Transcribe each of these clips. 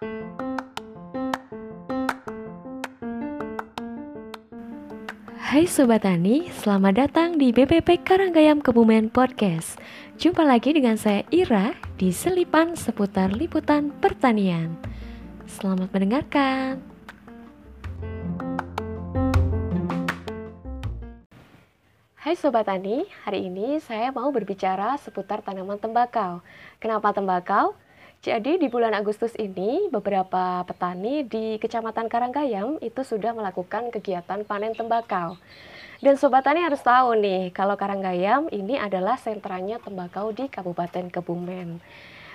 Hai Sobat Tani, selamat datang di BPP Karanggayam Kebumen Podcast. Jumpa lagi dengan saya Ira di Selipan seputar liputan pertanian. Selamat mendengarkan. Hai Sobat Tani, hari ini saya mau berbicara seputar tanaman tembakau. Kenapa tembakau? Jadi di bulan Agustus ini beberapa petani di Kecamatan Karanggayam itu sudah melakukan kegiatan panen tembakau. Dan sobat tani harus tahu nih kalau Karanggayam ini adalah sentranya tembakau di Kabupaten Kebumen.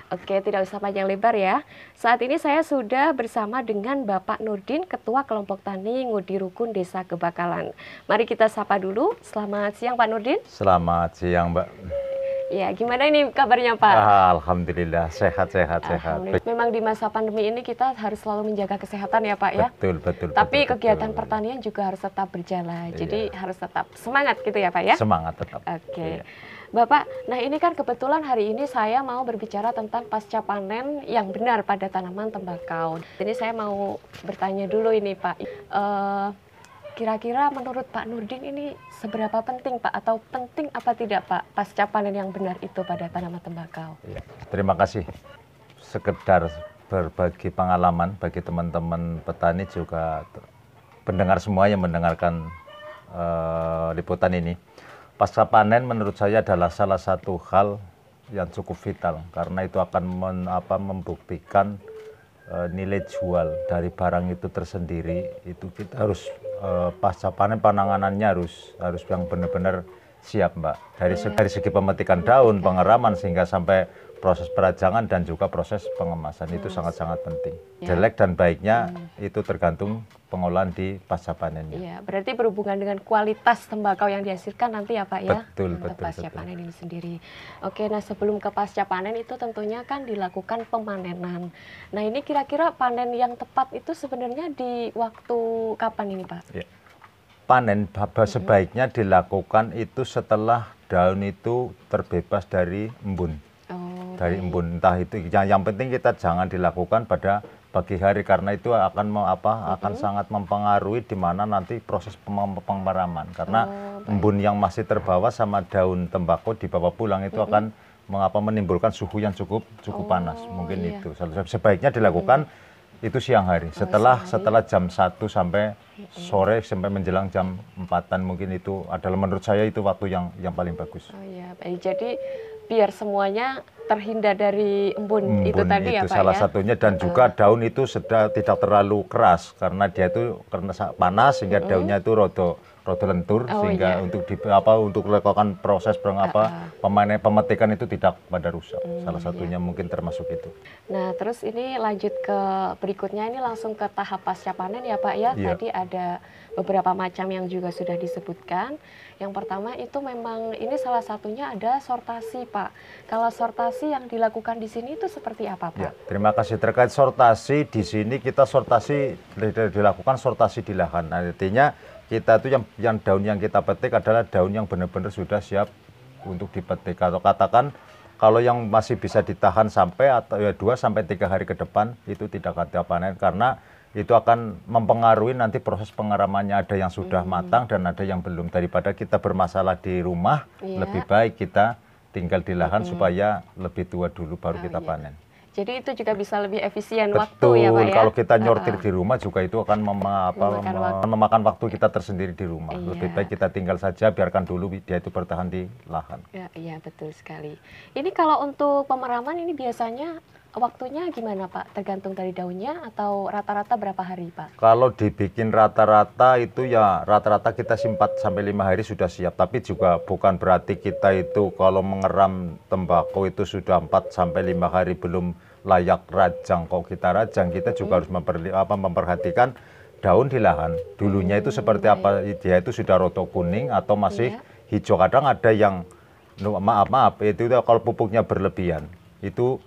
Oke, tidak usah panjang lebar ya. Saat ini saya sudah bersama dengan Bapak Nurdin, Ketua Kelompok Tani Ngudi Rukun Desa Kebakalan. Mari kita sapa dulu. Selamat siang Pak Nurdin. Selamat siang Mbak. Ya, gimana ini kabarnya Pak? Alhamdulillah sehat sehat sehat. Memang di masa pandemi ini kita harus selalu menjaga kesehatan ya Pak ya. Betul betul. Tapi betul, kegiatan betul. pertanian juga harus tetap berjalan. Iya. Jadi harus tetap semangat gitu ya Pak ya. Semangat tetap. Oke. Iya. Bapak, nah ini kan kebetulan hari ini saya mau berbicara tentang pasca panen yang benar pada tanaman tembakau. Jadi saya mau bertanya dulu ini Pak. Eh, Kira-kira menurut Pak Nurdin ini seberapa penting Pak atau penting apa tidak Pak pasca panen yang benar itu pada tanaman tembakau? Iya. Terima kasih. Sekedar berbagi pengalaman bagi teman-teman petani juga pendengar semua yang mendengarkan eh, liputan ini. Pasca panen menurut saya adalah salah satu hal yang cukup vital karena itu akan men- apa, membuktikan nilai jual dari barang itu tersendiri itu kita harus eh, pasca panen penanganannya harus harus yang benar-benar siap mbak. Dari segi, dari segi pemetikan daun pengeraman sehingga sampai proses perajangan dan juga proses pengemasan itu sangat-sangat penting Ya. jelek dan baiknya itu tergantung pengolahan di pasca panennya Iya, berarti berhubungan dengan kualitas tembakau yang dihasilkan nanti ya Pak ya? Betul, betul, pasca betul. panen ini sendiri. Oke, nah sebelum ke pasca panen itu tentunya kan dilakukan pemanenan. Nah ini kira-kira panen yang tepat itu sebenarnya di waktu kapan ini Pak? Ya. panen sebaiknya dilakukan itu setelah daun itu terbebas dari embun dari embun. Entah itu yang, yang penting kita jangan dilakukan pada pagi hari karena itu akan me- apa akan sangat mempengaruhi di mana nanti proses pem- pemeraman. Karena Oh, embun yang masih terbawa sama daun tembakau dibawa pulang itu akan mengapa menimbulkan suhu yang cukup cukup panas. Mungkin iya. itu. Sebaiknya dilakukan itu siang hari. Setelah setelah jam 1 sampai sore sampai menjelang jam 4-an mungkin itu adalah menurut saya itu waktu yang yang paling bagus. Oh iya. Jadi biar semuanya terhindar dari embun, itu Embun tadi ya itu Pak salah ya? satunya. Dan juga daun itu sudah tidak terlalu keras karena dia itu karena panas sehingga daunnya itu rodo rodo lentur Oh, sehingga iya. untuk di apa untuk melakukan proses peng- apa pemanen pemetikan itu tidak pada rusak Hmm, salah iya. satunya mungkin termasuk itu Nah, terus ini lanjut ke berikutnya ini langsung ke tahap pasca panen ya Pak ya. Iya. Tadi ada beberapa macam yang juga sudah disebutkan. Yang pertama itu memang ini salah satunya ada sortasi Pak. Kalau sortasi yang dilakukan di sini itu seperti apa Pak? Ya, terima kasih terkait sortasi di sini kita sortasi di- dilakukan sortasi di lahan. Nah, Artinya kita itu yang yang daun yang kita petik adalah daun yang benar-benar sudah siap untuk dipetik. Atau katakan kalau yang masih bisa ditahan sampai atau ya 2 sampai tiga hari ke depan itu tidak ada panen karena itu akan mempengaruhi nanti proses pengeramannya ada yang sudah matang dan ada yang belum daripada kita bermasalah di rumah Iya. lebih baik kita tinggal di lahan supaya lebih tua dulu baru Oh, kita iya. panen. Jadi itu juga bisa lebih efisien waktu Betul, ya Pak ya? kalau kita nyortir Ah, di rumah juga itu akan mema- apa, Memakan mem- waktu. memakan waktu kita tersendiri di rumah. Iya. Lebih baik kita tinggal saja, biarkan dulu dia itu bertahan di lahan. Ya, iya betul sekali. Ini kalau untuk pemeraman ini biasanya waktunya gimana Pak? Tergantung dari daunnya atau rata-rata berapa hari Pak? Kalau dibikin rata-rata itu ya rata-rata kita simpat sampai lima hari sudah siap. Tapi juga bukan berarti kita itu kalau mengeram tembakau itu sudah 4 sampai lima hari belum layak rajang. Kalau kita rajang kita juga harus memperli- apa, memperhatikan daun di lahan. Dulunya itu seperti apa? Dia itu sudah roto kuning atau masih Iya. hijau. Kadang ada yang maaf maaf itu kalau pupuknya berlebihan itu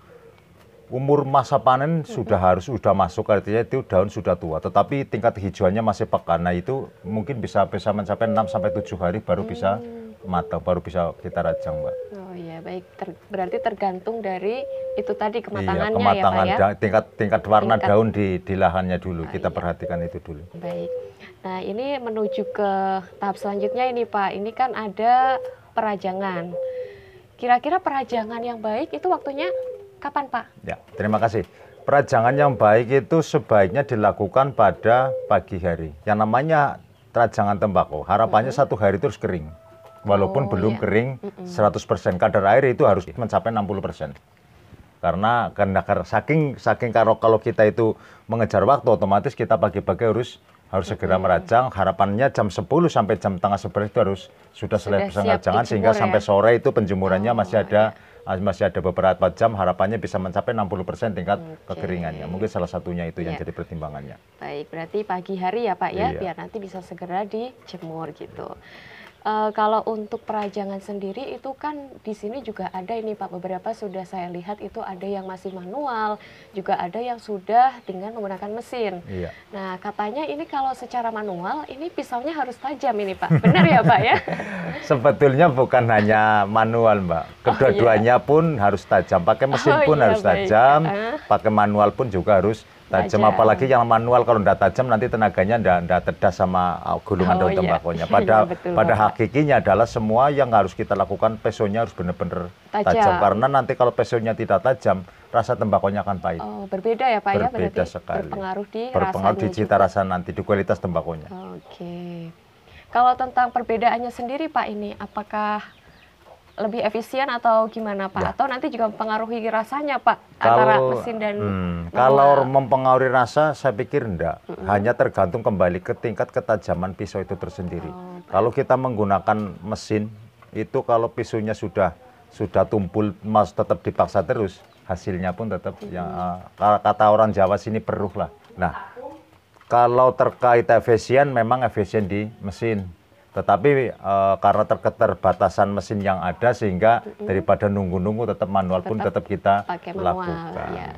umur masa panen sudah harus sudah masuk artinya itu daun sudah tua tetapi tingkat hijauannya masih pekan nah itu mungkin bisa bisa mencapai 6 sampai 7 hari baru bisa matang baru bisa kita rajang, Mbak. Oh iya, baik. Ter- berarti tergantung dari itu tadi Iya, kematangannya kematangan ya, Pak ya. tingkat tingkat warna Tingkat- daun di di lahannya dulu. Ah, kita iya. perhatikan itu dulu. Baik. Nah, ini menuju ke tahap selanjutnya ini, Pak. Ini kan ada perajangan. Kira-kira perajangan yang baik itu waktunya kapan, Pak? Ya, terima kasih. Perajangan yang baik itu sebaiknya dilakukan pada pagi hari. Yang namanya perajangan tembakau, harapannya satu hari itu harus kering. Walaupun Oh, belum iya. kering 100%, kadar air itu harus mencapai 60%. Karena karena saking saking kalau kalau kita itu mengejar waktu otomatis kita pagi-pagi harus harus segera merajang. Harapannya jam 10 sampai jam tengah 11 itu harus sudah selesai perajangan sehingga dijemur sampai ya? sore itu penjemurannya Oh, masih ada ah, masih ada beberapa jam harapannya bisa mencapai 60% tingkat Oke. kekeringannya. Mungkin salah satunya itu yang Iya. jadi pertimbangannya. Baik, berarti pagi hari ya Pak ya, Iya. biar nanti bisa segera dijemur gitu. Eh, kalau untuk perajangan sendiri itu kan di sini juga ada ini Pak, beberapa sudah saya lihat itu ada yang masih manual, juga ada yang sudah dengan menggunakan mesin. Iya. Nah, katanya ini kalau secara manual ini pisaunya harus tajam ini Pak. Benar ya Pak ya? Sebetulnya bukan hanya manual, Mbak. Kedua-duanya pun harus tajam. Pakai mesin Oh, pun iya, harus baik. tajam, Ah. pakai manual pun juga harus tajam. Apalagi yang manual kalau tidak tajam nanti tenaganya tidak tedas sama uh, gulungan Oh, daun iya. tembakonya. Pada betul, pada Bapak. hakikinya adalah semua yang harus kita lakukan pesonya harus benar-benar Tajam. tajam. Karena nanti kalau pesonya tidak tajam, rasa tembakonya akan pahit. Oh, berbeda ya Pak ya, Berbeda sekali. berpengaruh di Berpengaruh di cita juga. rasa nanti, di kualitas tembakonya. Oke. Kalau tentang perbedaannya sendiri Pak ini, apakah lebih efisien atau gimana Pak? Ya. Atau nanti juga mempengaruhi rasanya Pak antara mesin dan hmm, manual? kalau mempengaruhi rasa saya pikir enggak. Hanya tergantung kembali ke tingkat ketajaman pisau itu tersendiri. Oh, kalau kita menggunakan mesin itu kalau pisaunya sudah sudah tumpul mas tetap dipaksa terus hasilnya pun tetap ya uh, ka- kata orang Jawa sini peruh lah. Nah kalau terkait efisien memang efisien di mesin tetapi eh, karena terketerbatasan mesin yang ada sehingga daripada nunggu-nunggu tetap manual pun Tetap tetap kita pakai manual, lakukan. ya.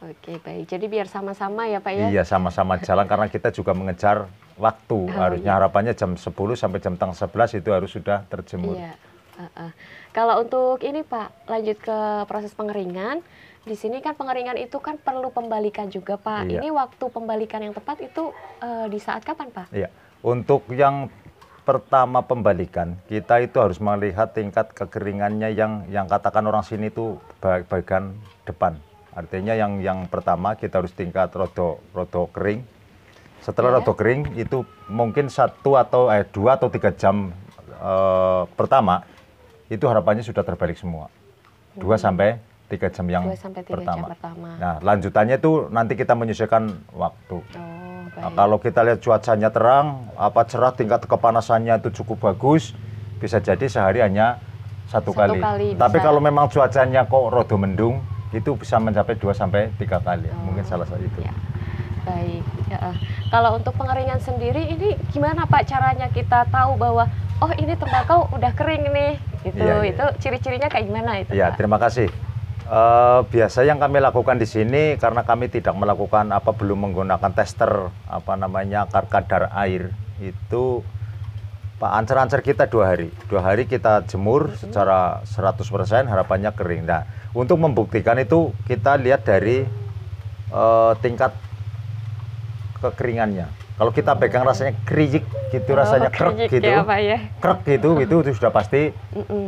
Oke, baik. Jadi biar sama-sama ya Pak ya? Iya sama-sama jalan karena kita juga mengejar waktu. Oh, Harusnya harapannya jam 10 sampai jam tengah 11 itu harus sudah terjemur. Iya. heeh. Kalau untuk ini Pak, lanjut ke proses pengeringan. Di sini kan pengeringan itu kan perlu pembalikan juga Pak. Iya. Ini waktu pembalikan yang tepat itu eh, di saat kapan Pak? Iya. Untuk yang pertama pembalikan, kita itu harus melihat tingkat kekeringannya yang yang katakan orang sini itu ba- bagian depan. Artinya yang yang pertama kita harus tingkat rodo rodo kering. Setelah Iya. rodo kering itu mungkin satu atau eh dua atau tiga jam eh, pertama itu harapannya sudah terbalik semua. Dua sampai tiga jam yang Hmm. Dua sampai tiga jam pertama. Nah lanjutannya itu nanti kita menyesuaikan waktu. Oh, Nah, kalau kita lihat cuacanya terang, apa cerah, tingkat kepanasannya itu cukup bagus, bisa jadi sehari hanya satu, Satu kali. kali Tapi bisa. kalau memang cuacanya kok rodo mendung, itu bisa mencapai 2 sampai tiga kali. Mungkin salah satu itu. Ya, baik. Ya. Kalau untuk pengeringan sendiri ini gimana Pak caranya kita tahu bahwa oh ini tembakau udah kering nih gitu. Iya, iya. Itu ciri-cirinya kayak gimana itu Ya, Pak? terima kasih. Eh, biasa yang kami lakukan di sini karena kami tidak melakukan apa belum menggunakan tester apa namanya kar- kadar air itu Pak ancer-ancer kita dua hari dua hari kita jemur secara 100% harapannya kering. Nah untuk membuktikan itu kita lihat dari eh, tingkat kekeringannya. Kalau kita pegang rasanya kriik gitu rasanya Oh, krek kriuk gitu ya, Pak ya. krek gitu itu itu sudah pasti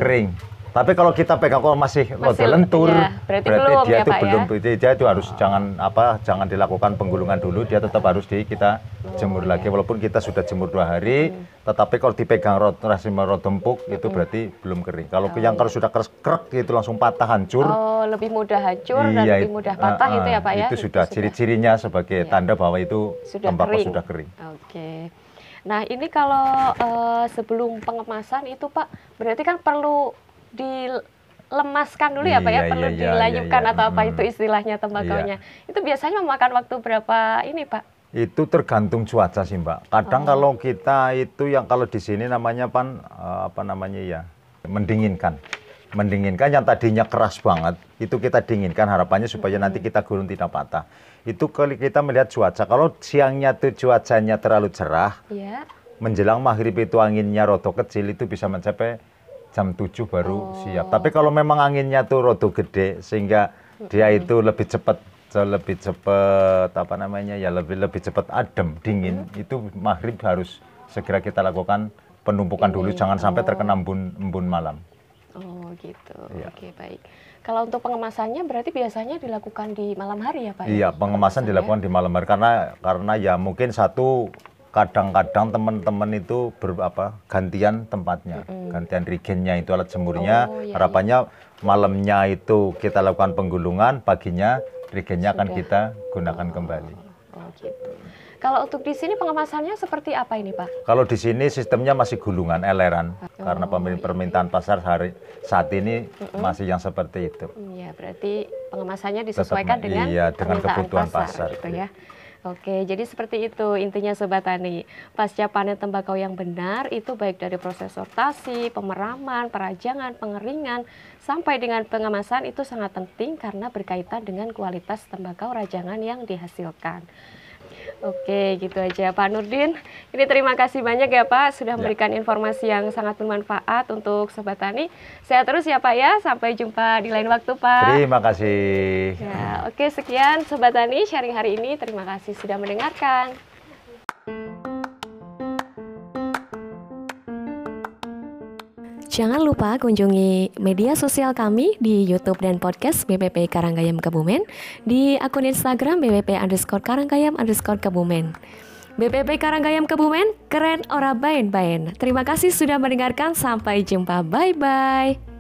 kering. Tapi kalau kita pegang kok masih, Masih lentur, iya, berarti belum dia ya, itu Pak, ya? belum dia, dia itu harus jangan apa jangan dilakukan penggulungan dulu, dia tetap harus di kita jemur iya. lagi walaupun kita sudah jemur dua hari, tetapi kalau dipegang rot rasanya rot empuk itu berarti belum kering. Kalau yang kalau sudah keras krek itu langsung patah hancur. Oh, lebih mudah hancur dan Iya, lebih it- mudah patah ah, itu ya Pak ya? Itu sudah ciri-cirinya sebagai Iya. tanda bahwa itu sudah tembakau kering. sudah kering. Oke. Nah, ini kalau eh, sebelum pengemasan itu Pak, berarti kan perlu dilemaskan dulu ya Pak ya, Iya, perlu iya, iya, dilayupkan iya. atau apa itu istilahnya tembakaunya. Itu biasanya memakan waktu berapa ini Pak? Itu tergantung cuaca sih Mbak. Kadang Oh. kalau kita itu yang kalau di sini namanya pan eh, apa namanya ya mendinginkan. Mendinginkan yang tadinya keras banget itu kita dinginkan harapannya supaya nanti kita gulung tidak patah. Itu kalau kita melihat cuaca. Kalau siangnya tuh cuacanya terlalu cerah, Ya. menjelang maghrib itu anginnya rodo kecil itu bisa mencapai jam 7 baru siap. Tapi kalau memang anginnya tuh rodo gede sehingga dia itu lebih cepat lebih cepat apa namanya ya lebih lebih cepat adem dingin itu maghrib harus segera kita lakukan penumpukan dulu Ini, jangan sampai oh. terkena embun embun malam. Oh gitu. Iya. Oke baik. Kalau untuk pengemasannya berarti biasanya dilakukan di malam hari ya Pak? ya? Iya, pengemasan Pengemasannya? dilakukan di malam hari karena karena ya mungkin satu kadang-kadang teman-teman itu ber, apa, gantian tempatnya, gantian regennya itu alat jemurnya. Oh, iya, Harapannya malamnya itu kita lakukan penggulungan, paginya regennya akan kita gunakan kembali. Oh gitu. Kalau untuk di sini pengemasannya seperti apa ini Pak? Kalau di sini sistemnya masih gulungan, eleran, karena Oh, pemin- iya. permintaan pasar hari saat ini masih yang seperti itu. Iya, berarti pengemasannya disesuaikan Tetap, dengan iya, dengan kebutuhan pasar, pasar, gitu iya. Oke, jadi seperti itu intinya Sobat Tani. Pasca panen tembakau yang benar itu baik dari proses sortasi, pemeraman, perajangan, pengeringan, sampai dengan pengemasan itu sangat penting karena berkaitan dengan kualitas tembakau rajangan yang dihasilkan. Oke, gitu aja Pak Nurdin. Ini terima kasih banyak ya Pak sudah Ya. memberikan informasi yang sangat bermanfaat untuk Sobat Tani. Sehat terus ya Pak ya. Sampai jumpa di lain waktu Pak. Terima kasih. Ya, oke sekian Sobat Tani sharing hari ini. Terima kasih sudah mendengarkan. Jangan lupa kunjungi media sosial kami di YouTube dan podcast BPP Karanggayam Kebumen, di akun Instagram BPP underscore Karanggayam underscore Kebumen. BPP Karanggayam Kebumen, keren ora bain-bain. Terima kasih sudah mendengarkan, sampai jumpa, bye-bye.